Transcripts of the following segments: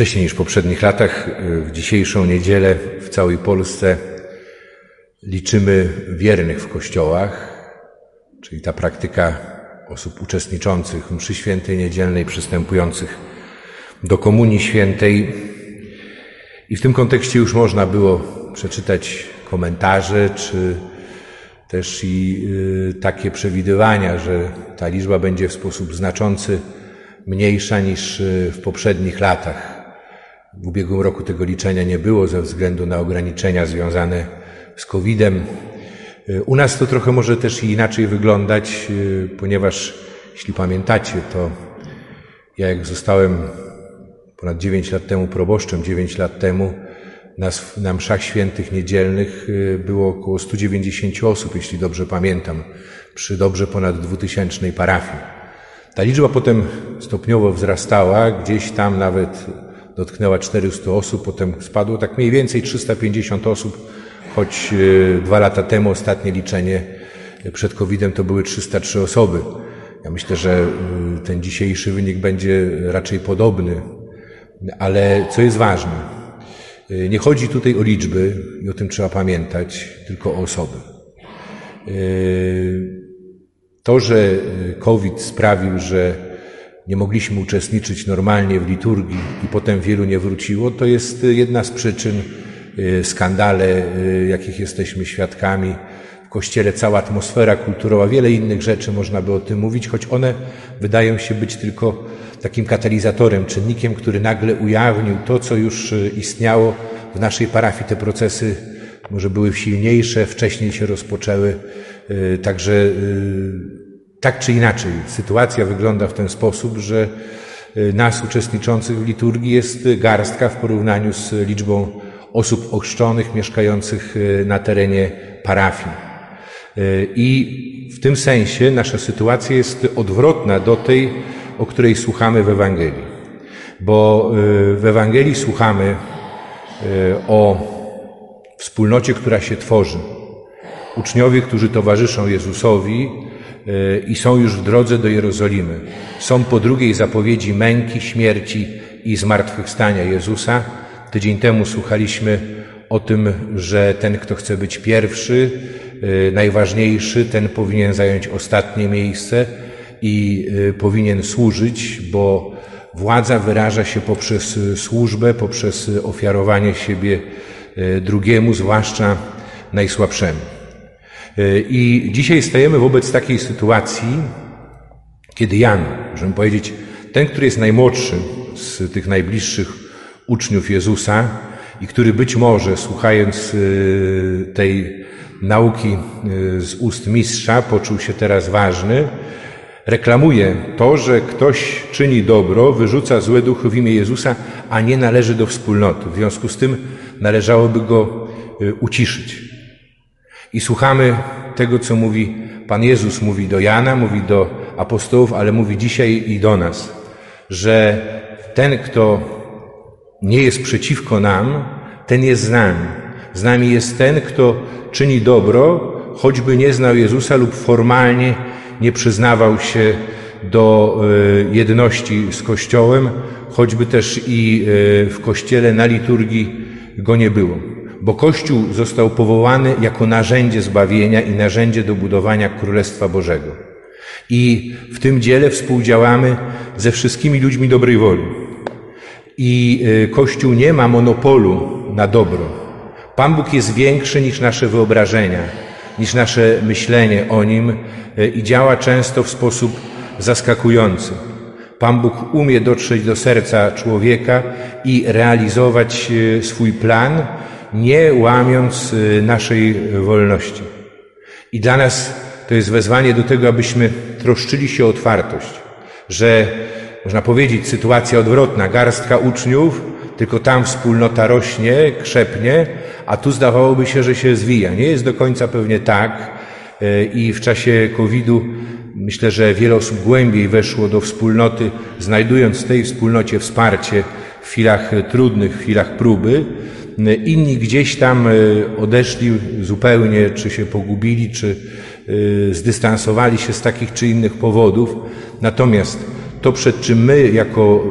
Wcześniej niż w poprzednich latach, w dzisiejszą niedzielę w całej Polsce liczymy wiernych w kościołach, czyli ta praktyka osób uczestniczących w mszy świętej niedzielnej, przystępujących do Komunii Świętej. I w tym kontekście już można było przeczytać komentarze, czy też i y, takie przewidywania, że ta liczba będzie w sposób znaczący mniejsza niż y, w poprzednich latach. W ubiegłym roku tego liczenia nie było ze względu na ograniczenia związane z COVID-em. U nas to trochę może też inaczej wyglądać, ponieważ jeśli pamiętacie, to ja jak zostałem ponad 9 lat temu proboszczem, 9 lat temu nas na mszach świętych niedzielnych było około 190 osób, jeśli dobrze pamiętam, przy dobrze ponad 2000 parafii. Ta liczba potem stopniowo wzrastała, gdzieś tam nawet dotknęła 400 osób, potem spadło tak mniej więcej 350 osób, choć e, dwa lata temu ostatnie liczenie przed COVID-em to były 303 osoby. Ja myślę, że e, ten dzisiejszy wynik będzie raczej podobny, ale co jest ważne, e, nie chodzi tutaj o liczby i o tym trzeba pamiętać, tylko o osoby. To, że COVID sprawił, że nie mogliśmy uczestniczyć normalnie w liturgii i potem wielu nie wróciło, to jest jedna z przyczyn y, skandale, y, jakich jesteśmy świadkami. W kościele cała atmosfera kulturowa, wiele innych rzeczy można by o tym mówić, choć one wydają się być tylko takim katalizatorem, czynnikiem, który nagle ujawnił to, co już y, istniało w naszej parafii. Te procesy może były silniejsze, wcześniej się rozpoczęły, także tak czy inaczej, sytuacja wygląda w ten sposób, że y, nas uczestniczących w liturgii jest garstka w porównaniu z liczbą osób ochrzczonych mieszkających y, na terenie parafii. Y, I w tym sensie nasza sytuacja jest odwrotna do tej, o której słuchamy w Ewangelii. Bo w Ewangelii słuchamy o wspólnocie, która się tworzy. Uczniowie, którzy towarzyszą Jezusowi, i są już w drodze do Jerozolimy. Są po drugiej zapowiedzi męki, śmierci i zmartwychwstania Jezusa. Tydzień temu słuchaliśmy o tym, że ten, kto chce być pierwszy, y, najważniejszy, ten powinien zająć ostatnie miejsce i y, powinien służyć, bo władza wyraża się poprzez służbę, poprzez ofiarowanie siebie drugiemu, zwłaszcza najsłabszemu. E, I dzisiaj stajemy wobec takiej sytuacji, kiedy Jan, możemy powiedzieć, ten, który jest najmłodszy z tych najbliższych uczniów Jezusa i który być może, słuchając e, tej nauki e, z ust mistrza, poczuł się teraz ważny, reklamuje to, że ktoś czyni dobro, wyrzuca złe duchy w imię Jezusa, a nie należy do wspólnoty. W związku z tym należałoby go uciszyć. I słuchamy tego, co mówi Pan Jezus, mówi do Jana, mówi do apostołów, ale mówi dzisiaj i do nas, że ten, kto nie jest przeciwko nam, ten jest z nami. Z nami jest ten, kto czyni dobro, choćby nie znał Jezusa lub formalnie nie przyznawał się do e, jedności z Kościołem, choćby też i e, w Kościele na liturgii go nie było bo Kościół został powołany jako narzędzie zbawienia i narzędzie do budowania Królestwa Bożego. I w tym dziele współdziałamy ze wszystkimi ludźmi dobrej woli. I y, Kościół nie ma monopolu na dobro. Pan Bóg jest większy niż nasze wyobrażenia, niż nasze myślenie o Nim y, i działa często w sposób zaskakujący. Pan Bóg umie dotrzeć do serca człowieka i realizować y, swój plan, nie łamiąc y, naszej wolności. I dla nas to jest wezwanie do tego, abyśmy troszczyli się o otwartość, że można powiedzieć sytuacja odwrotna, garstka uczniów, tylko tam wspólnota rośnie, krzepnie, a tu zdawałoby się, że się zwija. Nie jest do końca pewnie tak y, i w czasie COVID-u myślę, że wiele osób głębiej weszło do wspólnoty, znajdując w tej wspólnocie wsparcie w chwilach trudnych, w chwilach próby, Inni gdzieś tam e, odeszli zupełnie, czy się pogubili, czy e, zdystansowali się z takich czy innych powodów. Natomiast to, przed czym my jako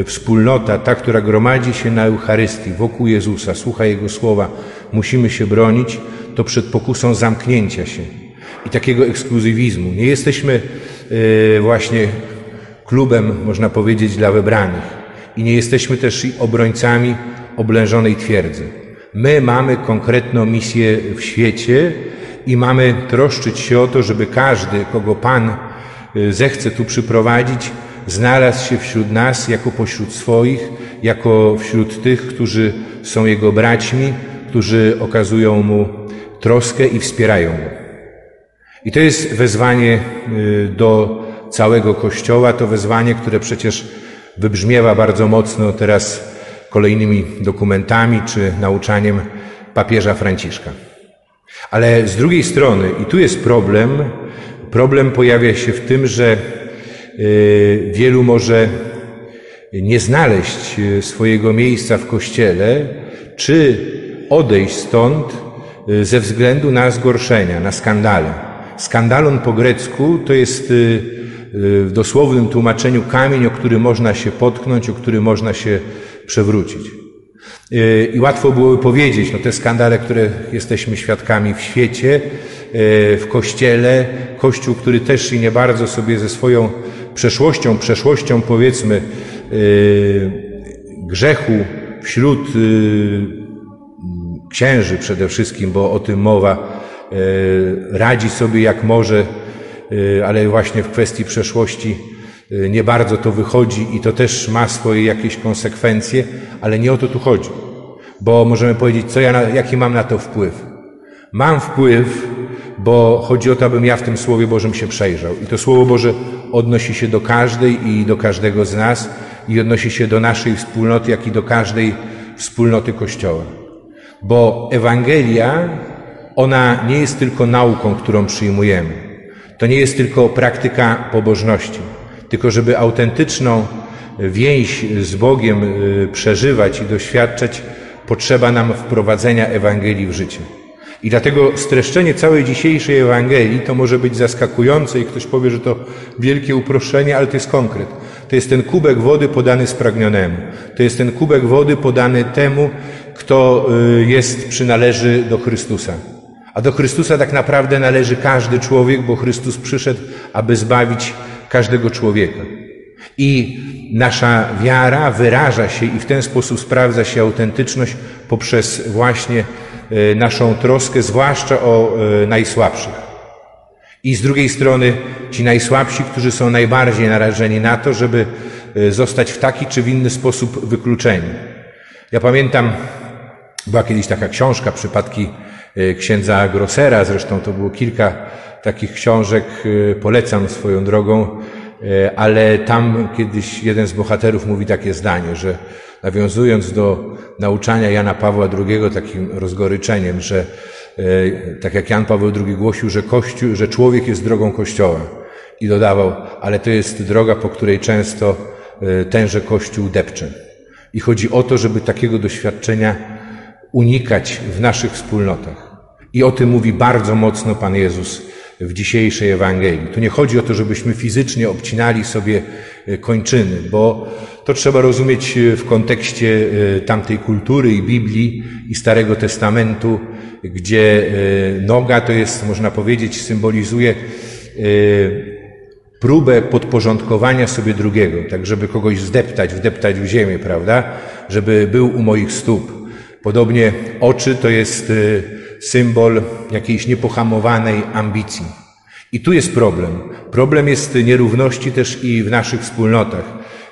y, wspólnota, ta, która gromadzi się na Eucharystii, wokół Jezusa, słucha Jego słowa, musimy się bronić, to przed pokusą zamknięcia się i takiego ekskluzywizmu. Nie jesteśmy y, właśnie klubem, można powiedzieć, dla wybranych i nie jesteśmy też obrońcami oblężonej twierdzy. My mamy konkretną misję w świecie i mamy troszczyć się o to, żeby każdy, kogo Pan y, zechce tu przyprowadzić, znalazł się wśród nas jako pośród swoich, jako wśród tych, którzy są Jego braćmi, którzy okazują Mu troskę i wspierają Go. I to jest wezwanie y, do całego Kościoła, to wezwanie, które przecież wybrzmiewa bardzo mocno teraz kolejnymi dokumentami czy nauczaniem papieża Franciszka. Ale z drugiej strony, i tu jest problem, problem pojawia się w tym, że y, wielu może nie znaleźć y, swojego miejsca w kościele, czy odejść stąd y, ze względu na zgorszenia, na skandale. Skandalon po grecku to jest w dosłownym tłumaczeniu kamień, o który można się potknąć, o który można się przewrócić. Y, I łatwo byłoby powiedzieć, no te skandale, które jesteśmy świadkami w świecie, y, w kościele, kościół, który też i nie bardzo sobie ze swoją przeszłością, przeszłością powiedzmy y, grzechu wśród księży przede wszystkim, bo o tym mowa, radzi sobie jak może, ale właśnie w kwestii przeszłości nie bardzo to wychodzi i to też ma swoje jakieś konsekwencje, ale nie o to tu chodzi. Bo możemy powiedzieć, co ja jaki mam na to wpływ. Mam wpływ, bo chodzi o to, abym ja w tym Słowie Bożym się przejrzał. I to Słowo Boże odnosi się do każdej i do każdego z nas i odnosi się do naszej wspólnoty, jak i do każdej wspólnoty Kościoła. Bo Ewangelia, ona nie jest tylko nauką, którą przyjmujemy. To nie jest tylko praktyka pobożności tylko żeby autentyczną więź z Bogiem y, przeżywać i doświadczać, potrzeba nam wprowadzenia Ewangelii w życie. I dlatego streszczenie całej dzisiejszej Ewangelii to może być zaskakujące i ktoś powie, że to wielkie uproszczenie, ale to jest konkret. To jest ten kubek wody podany spragnionemu. To jest ten kubek wody podany temu, kto y, jest, przynależy do Chrystusa. A do Chrystusa tak naprawdę należy każdy człowiek, bo Chrystus przyszedł, aby zbawić każdego człowieka. I nasza wiara wyraża się i w ten sposób sprawdza się autentyczność poprzez właśnie e, naszą troskę, zwłaszcza o e, najsłabszych. I z drugiej strony ci najsłabsi, którzy są najbardziej narażeni na to, żeby e, zostać w taki czy w inny sposób wykluczeni. Ja pamiętam, była kiedyś taka książka, przypadki księdza Grossera, zresztą to było kilka takich książek, y, polecam swoją drogą, y, ale tam kiedyś jeden z bohaterów mówi takie zdanie, że nawiązując do nauczania Jana Pawła II takim rozgoryczeniem, że y, tak jak Jan Paweł II głosił, że, Kościół, że człowiek jest drogą Kościoła i dodawał, ale to jest droga, po której często tenże Kościół depcze. I chodzi o to, żeby takiego doświadczenia unikać w naszych wspólnotach. I o tym mówi bardzo mocno Pan Jezus w dzisiejszej Ewangelii. Tu nie chodzi o to, żebyśmy fizycznie obcinali sobie e, kończyny, bo to trzeba rozumieć e, w kontekście e, tamtej kultury i Biblii i Starego Testamentu, gdzie noga to jest, można powiedzieć, symbolizuje próbę podporządkowania sobie drugiego, tak żeby kogoś zdeptać, wdeptać w ziemię, prawda? Żeby był u moich stóp. Podobnie oczy to jest symbol jakiejś niepohamowanej ambicji. I tu jest problem. Problem jest nierówności też i w naszych wspólnotach.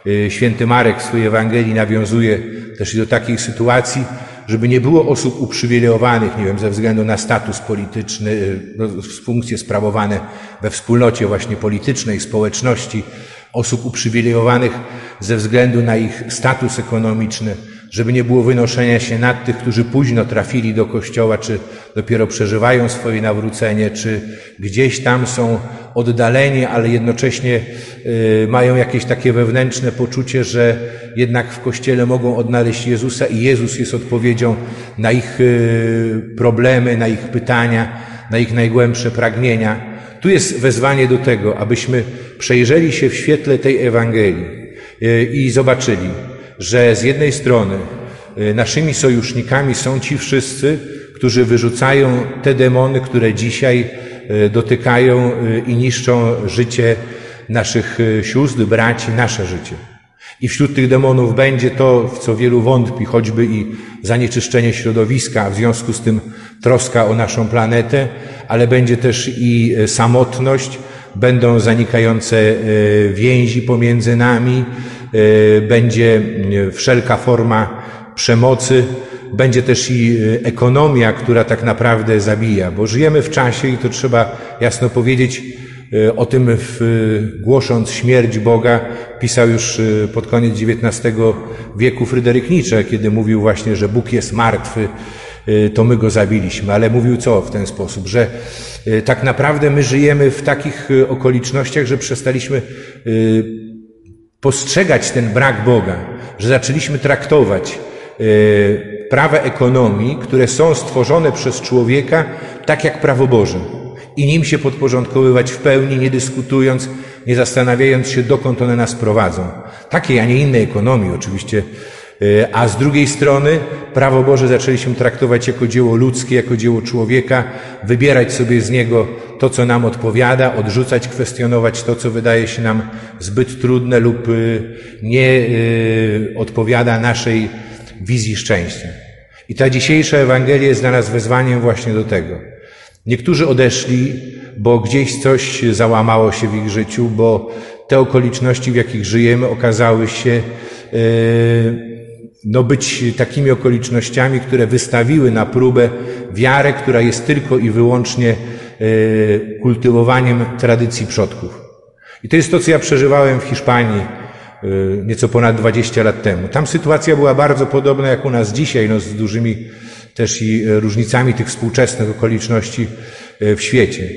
Y, święty Marek w swojej Ewangelii nawiązuje też i do takiej sytuacji, żeby nie było osób uprzywilejowanych, nie wiem, ze względu na status polityczny, y, no, funkcje sprawowane we wspólnocie właśnie politycznej, społeczności, osób uprzywilejowanych ze względu na ich status ekonomiczny, żeby nie było wynoszenia się nad tych, którzy późno trafili do kościoła, czy dopiero przeżywają swoje nawrócenie, czy gdzieś tam są oddaleni, ale jednocześnie y, mają jakieś takie wewnętrzne poczucie, że jednak w kościele mogą odnaleźć Jezusa i Jezus jest odpowiedzią na ich y, problemy, na ich pytania, na ich najgłębsze pragnienia. Tu jest wezwanie do tego, abyśmy przejrzeli się w świetle tej Ewangelii i zobaczyli, że z jednej strony naszymi sojusznikami są ci wszyscy, którzy wyrzucają te demony, które dzisiaj dotykają i niszczą życie naszych sióstr, braci, nasze życie. I wśród tych demonów będzie to, w co wielu wątpi, choćby i zanieczyszczenie środowiska, w związku z tym troska o naszą planetę, ale będzie też i samotność, będą zanikające więzi pomiędzy nami, będzie wszelka forma przemocy, będzie też i ekonomia, która tak naprawdę zabija, bo żyjemy w czasie i to trzeba jasno powiedzieć, E, o tym w, głosząc śmierć Boga pisał już e, pod koniec XIX wieku Fryderyk Nietzsche, kiedy mówił właśnie, że Bóg jest martwy, e, to my go zabiliśmy. Ale mówił co w ten sposób, że tak naprawdę my żyjemy w takich okolicznościach, że przestaliśmy postrzegać ten brak Boga, że zaczęliśmy traktować prawa ekonomii, które są stworzone przez człowieka, tak jak prawo Boże i nim się podporządkowywać w pełni, nie dyskutując, nie zastanawiając się, dokąd one nas prowadzą. Takiej, a nie innej ekonomii oczywiście. E, a z drugiej strony prawo Boże zaczęliśmy traktować jako dzieło ludzkie, jako dzieło człowieka, wybierać sobie z niego to, co nam odpowiada, odrzucać, kwestionować to, co wydaje się nam zbyt trudne lub e, nie e, odpowiada naszej wizji szczęścia. I ta dzisiejsza Ewangelia jest dla nas wezwaniem właśnie do tego Niektórzy odeszli, bo gdzieś coś załamało się w ich życiu, bo te okoliczności, w jakich żyjemy, okazały się e, no, być takimi okolicznościami, które wystawiły na próbę wiarę, która jest tylko i wyłącznie kultywowaniem tradycji przodków. I to jest to, co ja przeżywałem w Hiszpanii e, nieco ponad 20 lat temu. Tam sytuacja była bardzo podobna jak u nas dzisiaj, no, z dużymi też i e, różnicami tych współczesnych okoliczności e, w świecie.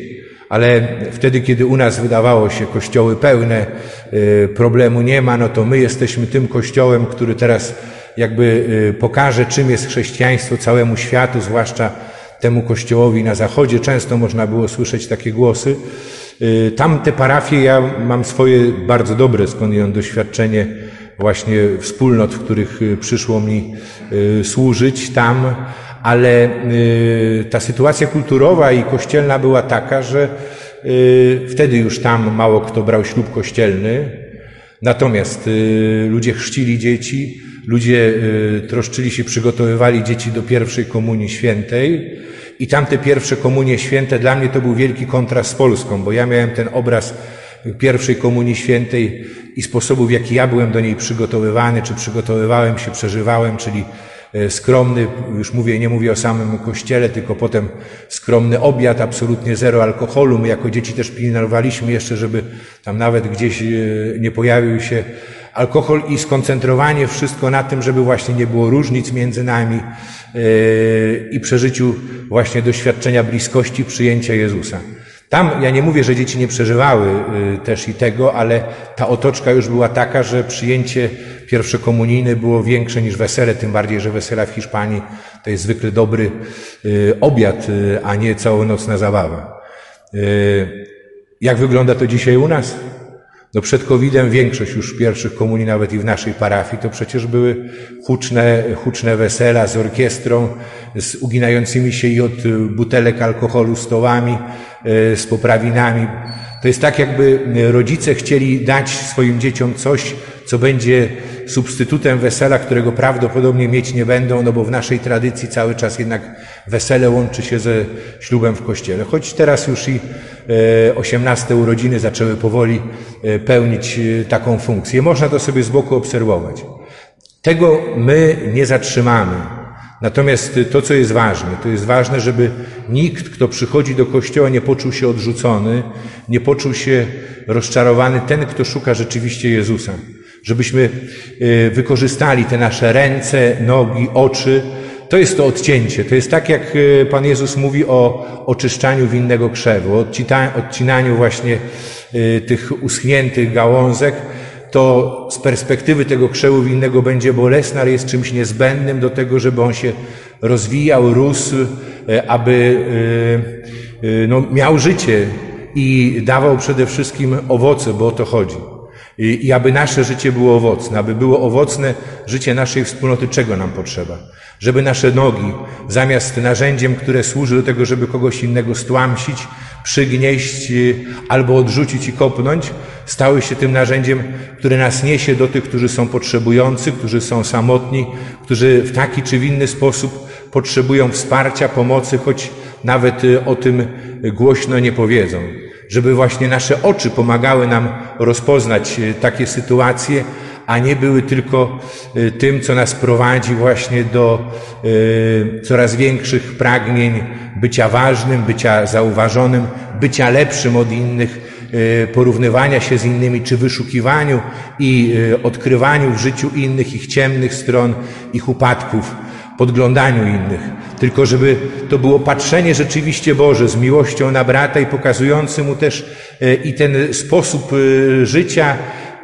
Ale wtedy, kiedy u nas wydawało się kościoły pełne, e, problemu nie ma, no to my jesteśmy tym kościołem, który teraz jakby pokaże, czym jest chrześcijaństwo całemu światu, zwłaszcza temu kościołowi na zachodzie. Często można było słyszeć takie głosy. Tam te parafie, ja mam swoje bardzo dobre skądinąd doświadczenie właśnie wspólnot, w których przyszło mi służyć. Tam ale y, ta sytuacja kulturowa i kościelna była taka, że y, wtedy już tam mało kto brał ślub kościelny, natomiast y, ludzie chrzcili dzieci, ludzie troszczyli się, przygotowywali dzieci do pierwszej komunii świętej i tamte pierwsze komunie święte dla mnie to był wielki kontrast z Polską, bo ja miałem ten obraz pierwszej komunii świętej i sposobu, w jaki ja byłem do niej przygotowywany, czy przygotowywałem się, przeżywałem, czyli E, skromny, już mówię, nie mówię o samym kościele, tylko potem skromny obiad, absolutnie zero alkoholu. My jako dzieci też pilnowaliśmy jeszcze, żeby tam nawet gdzieś e, nie pojawił się alkohol i skoncentrowanie wszystko na tym, żeby właśnie nie było różnic między nami e, i przeżyciu właśnie doświadczenia bliskości przyjęcia Jezusa. Tam ja nie mówię, że dzieci nie przeżywały y, też i tego, ale ta otoczka już była taka, że przyjęcie pierwszokomunijne było większe niż wesele, tym bardziej, że wesela w Hiszpanii to jest zwykle dobry y, obiad, a nie całonocna zabawa. Jak wygląda to dzisiaj u nas? No przed COVID-em większość już pierwszych komunii, nawet i w naszej parafii, to przecież były huczne, huczne wesela z orkiestrą, z uginającymi się i od butelek alkoholu stołami, e, z poprawinami. To jest tak, jakby rodzice chcieli dać swoim dzieciom coś, co będzie substytutem wesela, którego prawdopodobnie mieć nie będą, no bo w naszej tradycji cały czas jednak wesele łączy się ze ślubem w kościele. Choć teraz już i e, osiemnaste urodziny zaczęły powoli e, pełnić e, taką funkcję. Można to sobie z boku obserwować. Tego my nie zatrzymamy. Natomiast to, co jest ważne, to jest ważne, żeby nikt, kto przychodzi do kościoła, nie poczuł się odrzucony, nie poczuł się rozczarowany, ten, kto szuka rzeczywiście Jezusa. Żebyśmy y, wykorzystali te nasze ręce, nogi, oczy. To jest to odcięcie. To jest tak, jak y, Pan Jezus mówi o oczyszczaniu winnego krzewu, o odcinaniu właśnie y, tych uschniętych gałązek. To z perspektywy tego krzewu winnego będzie bolesne, ale jest czymś niezbędnym do tego, żeby on się rozwijał, rósł, aby no, miał życie i dawał przede wszystkim owoce, bo o to chodzi. I, I aby nasze życie było owocne, aby było owocne życie naszej wspólnoty, czego nam potrzeba? Żeby nasze nogi, zamiast narzędziem, które służy do tego, żeby kogoś innego stłamsić, przygnieść y, albo odrzucić i kopnąć, stały się tym narzędziem, które nas niesie do tych, którzy są potrzebujący, którzy są samotni, którzy w taki czy w inny sposób potrzebują wsparcia, pomocy, choć nawet y, o tym głośno nie powiedzą. Żeby właśnie nasze oczy pomagały nam rozpoznać y, takie sytuacje, a nie były tylko y, tym, co nas prowadzi właśnie do coraz większych pragnień bycia ważnym, bycia zauważonym, bycia lepszym od innych, porównywania się z innymi, czy wyszukiwaniu i odkrywaniu w życiu innych, ich ciemnych stron, ich upadków podglądaniu innych, tylko żeby to było patrzenie rzeczywiście Boże z miłością na brata i pokazujący mu też i ten sposób życia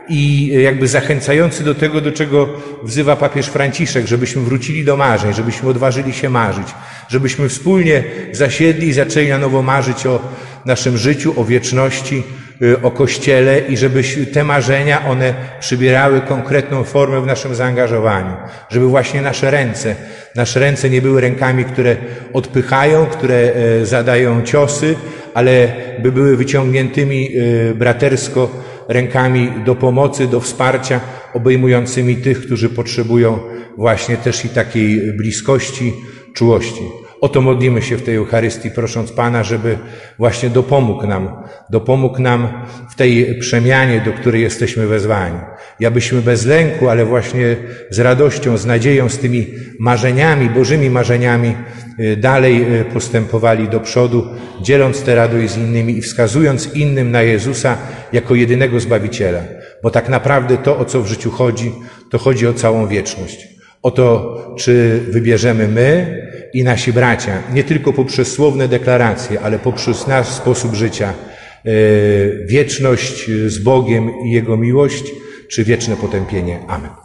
i jakby zachęcający do tego, do czego wzywa papież Franciszek, żebyśmy wrócili do marzeń, żebyśmy odważyli się marzyć, żebyśmy wspólnie zasiedli i zaczęli na nowo marzyć o naszym życiu, o wieczności, y, o Kościele i żeby te marzenia, one przybierały konkretną formę w naszym zaangażowaniu. Żeby właśnie nasze ręce, nasze ręce nie były rękami, które odpychają, które e, zadają ciosy, ale by były wyciągniętymi e, bratersko rękami do pomocy, do wsparcia, obejmującymi tych, którzy potrzebują właśnie też i takiej bliskości, czułości. O to modlimy się w tej Eucharystii, prosząc Pana, żeby właśnie dopomógł nam, dopomógł nam w tej przemianie, do której jesteśmy wezwani. I abyśmy bez lęku, ale właśnie z radością, z nadzieją, z tymi marzeniami, Bożymi marzeniami y, dalej y, postępowali do przodu, dzieląc tę radość z innymi i wskazując innym na Jezusa jako jedynego Zbawiciela. Bo tak naprawdę to, o co w życiu chodzi, to chodzi o całą wieczność. O to, czy wybierzemy my, i nasi bracia, nie tylko poprzez słowne deklaracje, ale poprzez nasz sposób życia, e, wieczność z Bogiem i Jego miłość, czy wieczne potępienie. Amen.